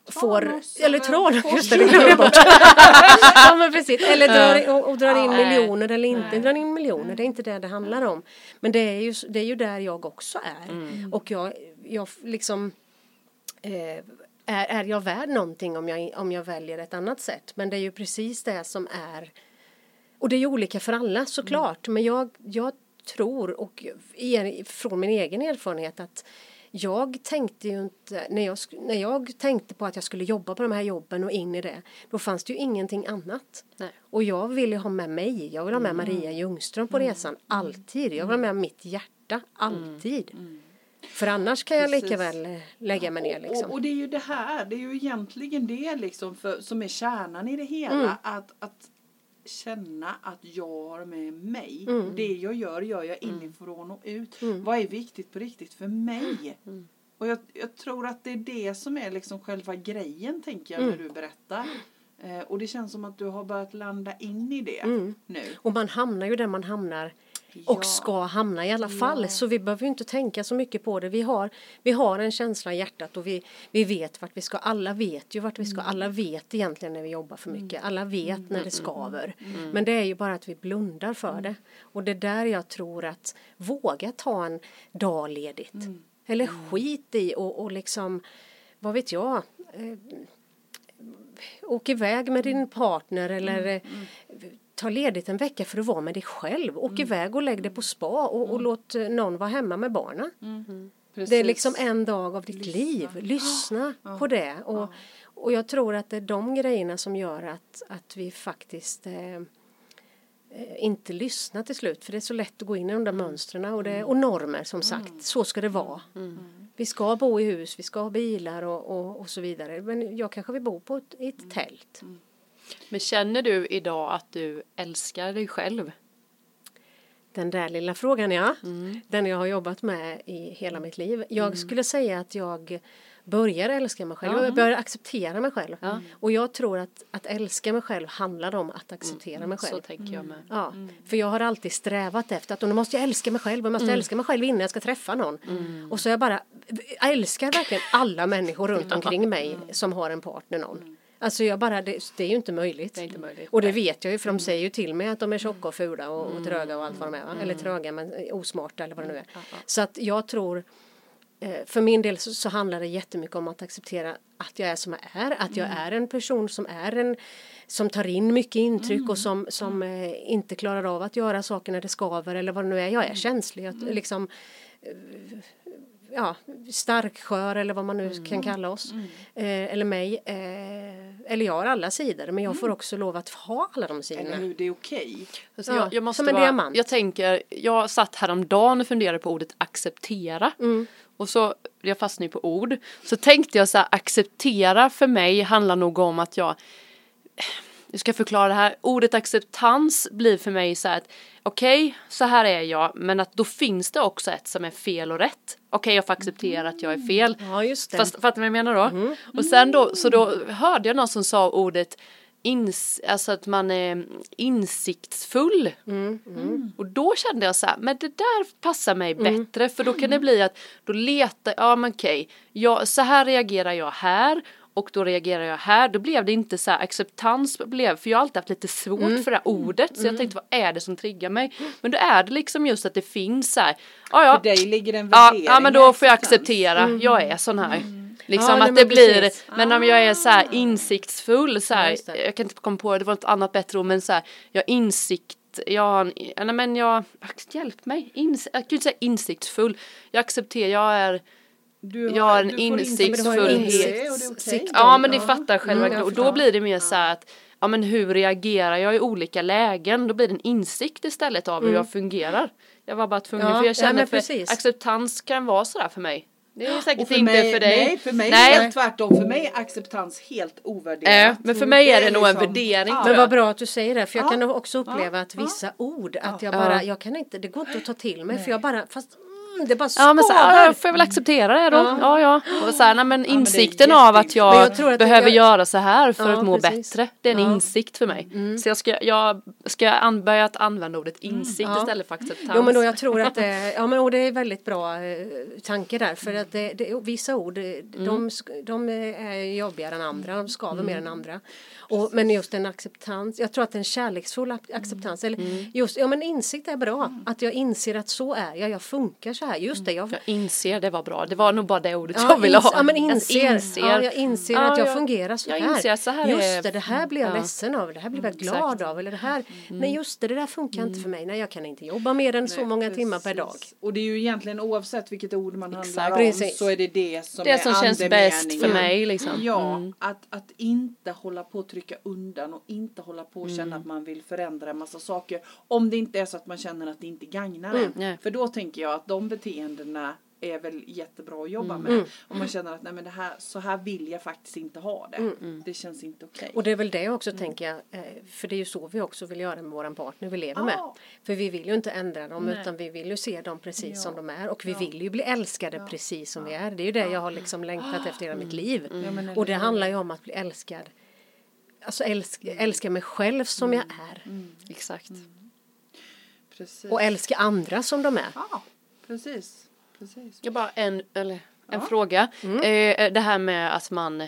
får, Tranås eller Tranås, just det, det bort. <laughs> ja men precis, eller drar, och, och drar in Nej. miljoner eller inte drar in miljoner, det är inte det det handlar om. Men det är ju, det är ju där jag också är. Och jag, jag liksom eh, är, är jag värd någonting om jag, om jag väljer ett annat sätt? Men det är ju precis det som är och det är ju olika för alla såklart men jag, jag tror och er, från min egen erfarenhet att jag tänkte ju inte, när jag, när jag tänkte på att jag skulle jobba på de här jobben och in i det, då fanns det ju ingenting annat. Nej. Och jag ville ha med mig, jag vill ha med Maria Ljungström på resan, alltid. Jag vill ha med mitt hjärta, alltid. För annars kan jag lika väl eh, lägga mig ner Och, liksom. och det är ju det här, det är ju egentligen det liksom för, som är kärnan i det hela. Mm. Att, att känna att jag har med mig. Mm. Det jag gör, gör jag inifrån och ut. Vad är viktigt på riktigt för mig? Mm. Och jag, jag tror att det är det som är liksom själva grejen tänker jag Mm. när du berättar. Eh, och det känns som att du har börjat landa in i det Mm. nu. Och man hamnar ju där man hamnar och Ja. ska hamna i alla fall. Så vi behöver inte tänka så mycket på det. Vi har, vi har en känsla i hjärtat och vi, vi vet vart vi ska. Alla vet ju vart vi ska. Alla vet egentligen när vi jobbar för mycket. Alla vet när det skaver. Men det är ju bara att vi blundar för det. Och det är där jag tror att våga ta en dag ledigt. Eller skit i och, och liksom, vad vet jag. Eh, åk iväg med din partner eller eh, ta ledigt en vecka för att vara med dig själv. Åk iväg och lägg dig på spa och, och låt eh, någon vara hemma med barnen. Det är liksom en dag av ditt liv. Lyssna <gasps> på det. Och, och jag tror att det är de grejerna som gör att, att vi faktiskt eh, eh, inte lyssnar till slut. För det är så lätt att gå in i de där mönstren och, det, och normer som sagt. Så ska det vara. Vi ska bo i hus, vi ska ha bilar och, och, och så vidare. Men jag kanske vill bo på ett, i ett tält. Men känner du idag att du älskar dig själv? Den där lilla frågan ja. Den jag har jobbat med i hela mitt liv. Jag skulle säga att jag börjar älska mig själv. Jag börjar acceptera mig själv. Ja. Och jag tror att, att älska mig själv handlar om att acceptera mig själv. Så tänker jag med. Ja, för jag har alltid strävat efter att nu måste jag älska mig själv, jag måste älska mig själv innan jag ska träffa någon. Och så jag bara jag älskar verkligen alla människor runt omkring mig som har en partner någon. Alltså jag bara, det, det är ju inte möjligt. Det inte möjligt. Och det vet jag ju för de säger ju till mig att de är tjocka och fula och, och tröga och allt vad de är. Va? Eller tröga men osmarta eller vad det nu är. Så att jag tror eh, för min del så, så handlar det jättemycket om att acceptera att jag är som jag är. Att jag är en person som är en som tar in mycket intryck och som, som eh, inte klarar av att göra saker när det skaver eller vad det nu är. Jag är känslig. Jag, liksom, eh, ja, starkskör eller vad man nu kan kalla oss. Eh, eller mig. Eh, eller jag har alla sidor men jag får också lov att ha alla de Eller sidorna. hur, det är okej. Alltså Ja, jag, jag måste som en bara, diamant. Jag tänker, jag satt häromdagen och funderade på ordet acceptera. Mm. Och så, jag fastnade på ord. Så tänkte jag så här, acceptera för mig handlar nog om att jag jag ska förklara det här. Ordet acceptans blir för mig så här att okej, så här är jag, men att då finns det också ett som är fel och rätt. Okej, jag får acceptera att jag är fel. Ja just det. Fast fattar du vad jag menar då? Och sen då, så då hörde jag någon som sa ordet ins, alltså att man är insiktsfull. Och då kände jag så här, men det där passar mig bättre för då kan det bli att då letar, ja men okej, jag, så här reagerar jag här och då reagerar jag här, då blev det inte så här acceptans blev, för jag har alltid haft lite svårt för det här ordet. Så jag tänkte vad är det som triggar mig? Men då är det liksom just att det finns så här, ja ja, För dig ligger en Ja, ja men då får jag acceptera, jag är sån här. Liksom Ja, nej, att det blir, precis. men om jag är så här insiktsfull så Ja, här, det. jag kan inte komma på det, var ett annat bättre ord, men så här, jag insikt, jag har en, ja, nej men jag, hjälp mig, Ins, jag kan inte säga insiktsfull, jag accepterar, jag är, Du Jag har en insiktsfull- sikt- ja men ni Ja. fattar själva, Mm, och då blir det mer så här att Ja men hur reagerar jag i olika lägen? Då blir det en insikt istället av hur jag fungerar. Jag var bara tvungen Mm. Ja, för jag ja, känner men för precis. acceptans kan vara sådär för mig. Det är säkert för inte mig, för dig. Nej, för mig Nej. är det tvärtom. För mig är acceptans helt ovärderat. Äh, men för mig är det nog en liksom- värdering. Ja. Men vad bra att du säger det för jag Ja. kan också uppleva Ja. att vissa ord att jag Ja. bara, jag kan inte, det går inte att ta till mig för jag bara, fast mm, det bara Ja men så här, skaver. ja, får jag väl acceptera det då. Ja ja. Och så här, nej, men det är insikten av att jag, Men jag tror att behöver jag- göra så här för Ja, att må precis. bättre. Det är en Ja. insikt för mig. Så jag ska, jag ska an, börja att använda ordet insikt Ja. istället för acceptans. Jo men då jag tror att det, ja men och det är väldigt bra eh, tanke där för att det, det, vissa ord eh, de, de är jobbigare än andra, de skaver mer än andra. Och, men just en acceptans, jag tror att en kärleksfull ac- acceptans eller just, ja men insikt är bra, att jag inser att så är jag, jag funkar så här, just det, jag Jag inser, det var bra. Det var nog bara det ordet Ja, jag ville ha. Ja, men Jag inser, Ja, jag inser Ja, att jag jag- fungerar så jag här. inser så här just är- det, det här blir jag Ja. ledsen av, det här blir jag glad exakt. av. Eller det här, nej just det, det där funkar inte för mig. Nej, jag kan inte jobba mer än så många timmar per dag. Precis. Och det är ju egentligen oavsett vilket ord man handlar Exakt. om Precis. så är det det som Det är som känns bäst för mig liksom. Ja, Mm. att, att inte hålla på att trycka undan och inte hålla på och Mm. känna att man vill förändra en massa saker. Om det inte är så att man känner att det inte gagnar en. nej. För då tänker jag att de beteendena är väl jättebra att jobba med. Om man känner att nej men det här, så här vill jag faktiskt inte ha det. Det känns inte okej. Och det är väl det också tänker jag, eh, för det är ju så vi också vill göra med våran partner vi lever med. Ja. För vi vill ju inte ändra dem Nej. utan vi vill ju se dem precis Ja. som de är och vi vill ju bli älskade precis som vi är. Det är ju det jag har liksom längtat efter hela mitt liv. Ja, men Och det handlar ju om att bli älskad. Alltså älska, älska mig själv som jag är. Exakt. Precis. Och älska andra som de är. Ja, precis. precis. Jag bara en, eller, en Ja. fråga. Eh, det här med att man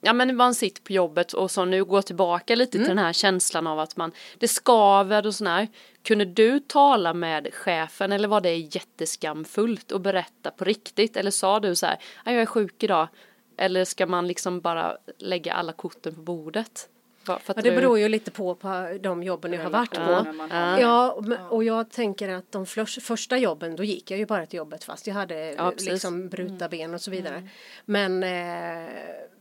Ja men man sitter på jobbet och så nu går tillbaka lite till den här känslan av att man Det skaver och sådär. Kunde du tala med chefen eller var det jätteskamfullt och berätta på riktigt? Eller sa du så här, "Ja, jag är sjuk idag. Eller ska man liksom bara lägga alla korten på bordet? Ja, det du? beror ju lite på, på de jobben jag har varit på. Ja. Ja, och jag tänker att de första jobben, då gick jag ju bara till jobbet fast jag hade Ja, liksom brutna ben och så vidare. Men, eh,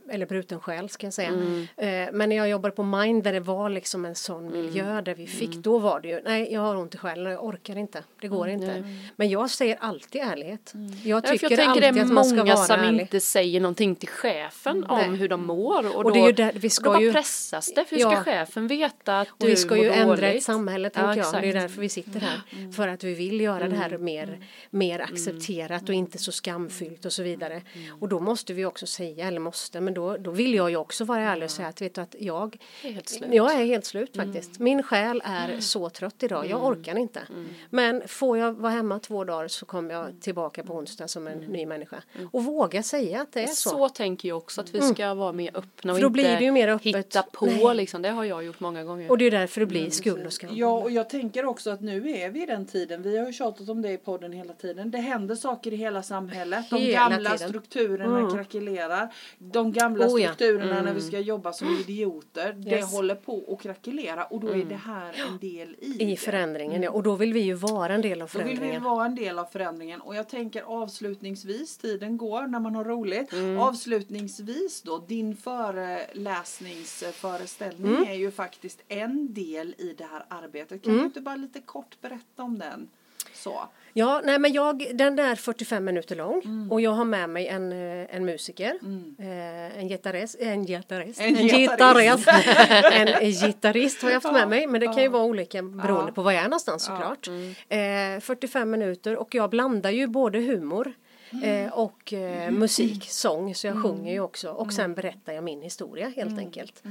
eller bruten själ ska jag säga. Mm. Eh, men när jag jobbade på Mind där det var liksom en sån Mm. miljö där vi fick, då var det ju, nej jag har ont i själen, jag orkar inte, det går inte. Men jag säger alltid ärlighet. Jag Mm. Ja, för tycker jag tänker alltid det är att man ska många vara som ärlig. inte säger någonting till chefen om Nej. hur de mår. Och, Och då, det är där- vi ska då bara ju- pressas det. För hur Ja. ska chefen veta att du Och vi ska ju mår ändra dåligt? ett samhälle Ja, tänker jag. Det är. Mm. därför vi sitter här. För att vi vill göra det här mer, mer accepterat och inte så skamfyllt och så vidare. Mm. Och då måste vi också säga, eller måste, men då, då vill jag ju också vara ärlig och säga att vet du att jag, är helt slut. jag är helt slut faktiskt. Mm. Min själ är så trött idag, jag orkar inte. Mm. Men får jag vara hemma två dagar så kommer jag tillbaka på onsdag som en ny människa. Och våga säga att det är så. Mm. Så tänker jag också att vi ska vara mer öppna och För då inte blir det ju mer öppet. hitta på Nej. liksom. Det har jag gjort många gånger. Och det är därför det blir skuld och skam. Ja, och jag tänker också att nu är vi i den tiden. Vi har ju tjatat om det i podden hela tiden. Det händer saker i hela samhället. De Hela gamla tiden. strukturerna Mm. krackelerar. De gamla Oh ja. strukturerna när vi ska jobba som idioter. Det Yes. håller på att krackelera och då är det här en del i, I det. förändringen, ja. Och då vill vi ju vara en del av Då vill vi förändringen. vara en del av förändringen och jag tänker avslutningsvis, tiden går när man har roligt. Avslutningsvis då, din föreläsningsföreställning Mm. är ju faktiskt en del i det här arbetet. Kan du inte bara lite kort berätta om den? Så. Ja, nej men jag, den är 45 minuter lång Mm. och jag har med mig en, eh, en musiker, eh, en gitarrist, en gitarrist, En en gitarrist. <laughs> en gitarrist har jag haft med mig men det kan ju vara olika beroende på var jag är någonstans såklart. Eh, 45 minuter och jag blandar ju både humor eh, och eh, musik, sång, så jag sjunger ju också. Och sen berättar jag min historia helt enkelt.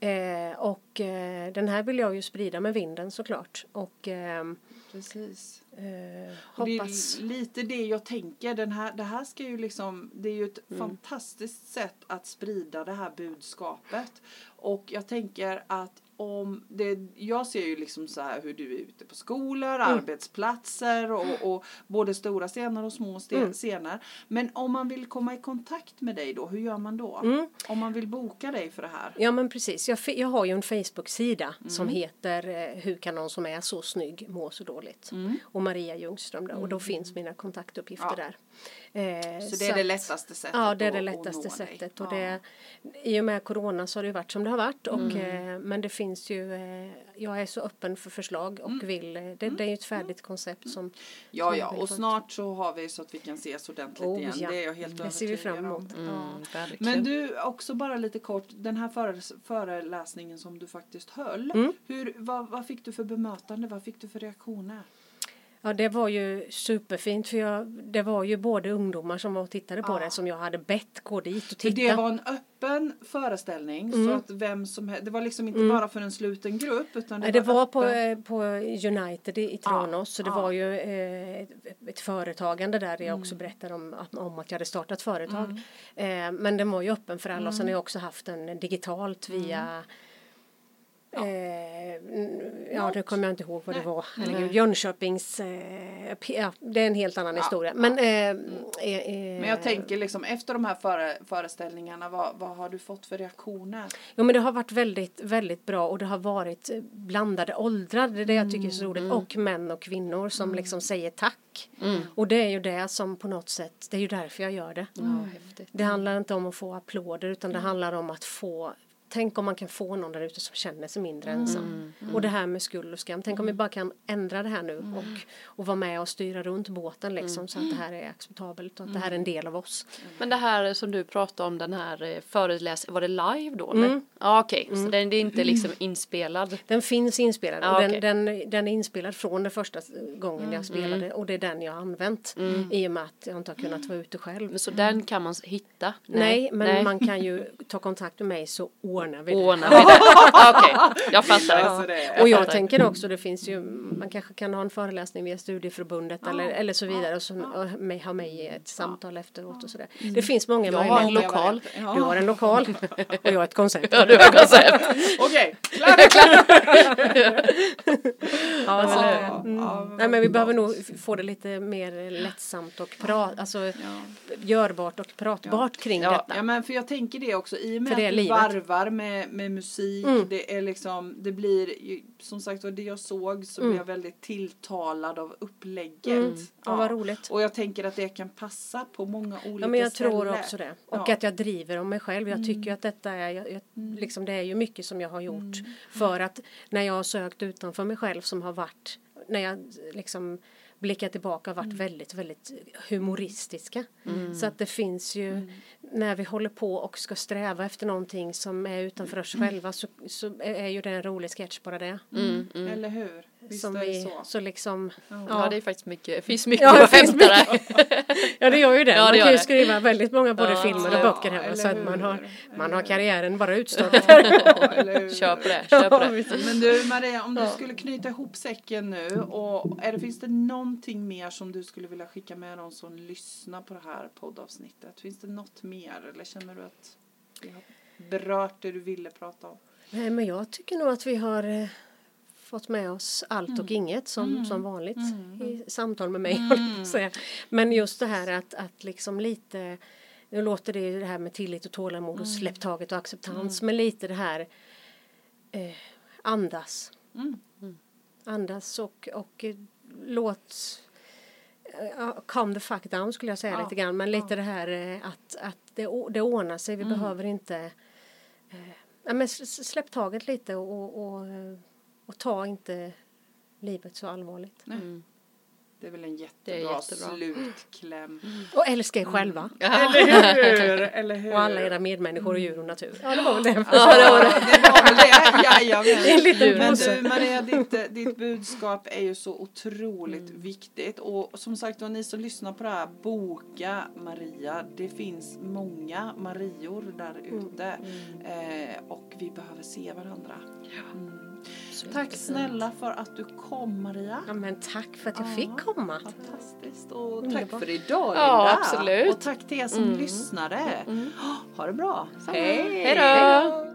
Eh, och eh, den här vill jag ju sprida med vinden såklart. Och ehm, Precis. eh, Och Det hoppas är lite det jag tänker. Den här, det här ska ju liksom, det är ju ett Mm. fantastiskt sätt att sprida det här budskapet. Och jag tänker att om det, jag ser ju liksom så här hur du är ute på skolor, Mm. arbetsplatser och, och både stora scener och små Mm. scener. Men om man vill komma i kontakt med dig då, hur gör man då? Mm. Om man vill boka dig för det här? Ja men precis, jag, jag har ju en Facebook-sida Mm. som heter eh, Hur kan någon som är så snygg må så dåligt? Och Maria Ljungström där, och då finns mina kontaktuppgifter Mm. Ja. där. Eh, Så det är det lättaste sättet Ja, det är det lättaste sättet. Och Ja. det, I och med corona så har det ju varit som det har varit. Och, Mm. eh, men det finns ju, eh, jag är så öppen för förslag och vill, eh, det, det är ju ett färdigt koncept som Mm. Ja, som ja, jag vill och snart så har vi så att vi kan ses ordentligt Oh, igen. ja. Det är jag helt Det ser vi fram emot. Ja. verkligen. Men du, också bara lite kort, den här föreläsningen som du faktiskt höll. Mm. Hur, vad, vad fick du för bemötande? Vad fick du för reaktioner? Ja, det var ju superfint för jag, det var ju både ungdomar som var och tittade på Ja. det som jag hade bett gå dit och För titta. det var en öppen föreställning så Mm. att vem som helst, det var liksom inte bara för en sluten grupp utan det, det var på, öppen- eh, på United i Tranås så det ja. var ju eh, ett, företagande där jag också berättade om, att- om att jag hade startat företag. Eh, men den var ju öppen för alla och sen har jag också haft den digitalt via Eh, n- ja, nu kommer jag inte ihåg vad det var. Herregud, Jönköpings... Eh, ja, det är en helt annan historia. Men, eh, eh, eh, Men jag tänker liksom efter de här före, föreställningarna, vad, vad har du fått för reaktioner? Jo men det har varit väldigt, väldigt bra och det har varit eh, blandade åldrar, det är det jag tycker är så roligt. Och män och kvinnor som liksom säger tack. Och det är ju det som på något sätt, det är ju därför jag gör det. Det handlar inte om att få applåder utan det handlar om att få Tänk om man kan få någon där ute som känner sig mindre ensam. Och det här med skuld och skam. Tänk om vi bara kan ändra det här nu och, och vara med och styra runt båten liksom så att det här är acceptabelt och att det här är en del av oss. Men det här som du pratade om, den här eh, föreläsningen, var det live då? Ja okej, så den, är inte liksom inspelad? Den finns inspelad Ja, och okej. den, den, den är inspelad från den första gången jag spelade och det är den jag har använt i och med att jag inte har kunnat vara ute själv. Men Så den kan man hitta? Nej, men Nej. man kan ju <laughs> ta kontakt med mig så ordnar vi det. Ordnar vi det? <laughs> Okej, jag fattar. Alltså det- Och jag fattar. tänker också, det finns ju, man kanske kan ha en föreläsning via studieförbundet eller, eller så vidare och, så, och ha mig i ett samtal efteråt och sådär. Det finns många Jag har en lokal. Ja. Du har en lokal och jag har ett koncept. Ja, du har koncept. <laughs> Okej, klar! <laughs> Ja, Ja, mm. ja, Nej men vi behöver nog få det lite mer lättsamt och prat, alltså görbart och pratbart kring Ja, detta. Ja men för jag tänker det också i och med att du livet. Varvar med, med musik. Mm. Det är liksom, det blir som sagt var det jag såg så blev jag väldigt tilltalad av upplägget. Mm. Ja, vad roligt. Och jag tänker att det kan passa på många olika Ja men jag ställen. tror också det. Och Ja. Mm. att jag driver om mig själv. Jag tycker ju att detta är, jag, jag, liksom, det är ju mycket som jag har gjort. Mm. För att när jag har sökt utanför mig själv som har varit, när jag liksom blickar tillbaka har varit Mm. väldigt, väldigt humoristiska. Så att det finns ju, Mm. när vi håller på och ska sträva efter någonting som är utanför oss Mm. själva så, så är ju det en rolig sketch bara det. Mm, mm. Eller hur? Visst som är det vi, så. så liksom, Ja, det är faktiskt mycket, finns mycket Ja, det att finns hämta där. Ja det gör ju det. Ja, man det kan gör ju det. skriva väldigt många både Ja, filmer och ja, böcker hemma eller så att man har, man har karriären bara <laughs> utstått. Ja, eller hur? Kör på det, kör på det. Men du Maria, om du skulle knyta ihop säcken nu och är det, finns det någonting mer som du skulle vilja skicka med de som lyssnar på det här poddavsnittet? Finns det något mer eller känner du att vi har berört det du ville prata om? Nej men jag tycker nog att vi har eh, fått med oss allt och inget som, som vanligt i samtal med mig. <laughs> säga. Men just det här att, att liksom lite nu låter det ju det här med tillit och tålamod och släpp taget och acceptans men lite det här eh, andas. Mm. Andas och, och eh, låt uh, calm the fuck down skulle jag säga Ja. lite grann men lite det här eh, att, att det, det ordnar sig vi Mm. behöver inte eh, ja, men släpp taget lite och, och, och, och ta inte livet så allvarligt. Nej. Det är väl en jättebra, jättebra. slutkläm. Och älska er själva. Eller hur? Eller hur? Och alla era medmänniskor och djur och natur. Ja det var väl det. Ja, det var väl det. Jajamän. Men du Maria, ditt, ditt budskap är ju så otroligt viktigt. Och som sagt var, ni som lyssnar på det här, boka Maria. Det finns många Marior där ute. Eh, och vi behöver se varandra. Mm. Tack snälla för att du kom Maria. Ja men tack för att jag Ja. fick komma. Fantastiskt och tack Underbart. för idag Ja, Linda. absolut. Och tack till er som lyssnade. Ha det bra. Hej då!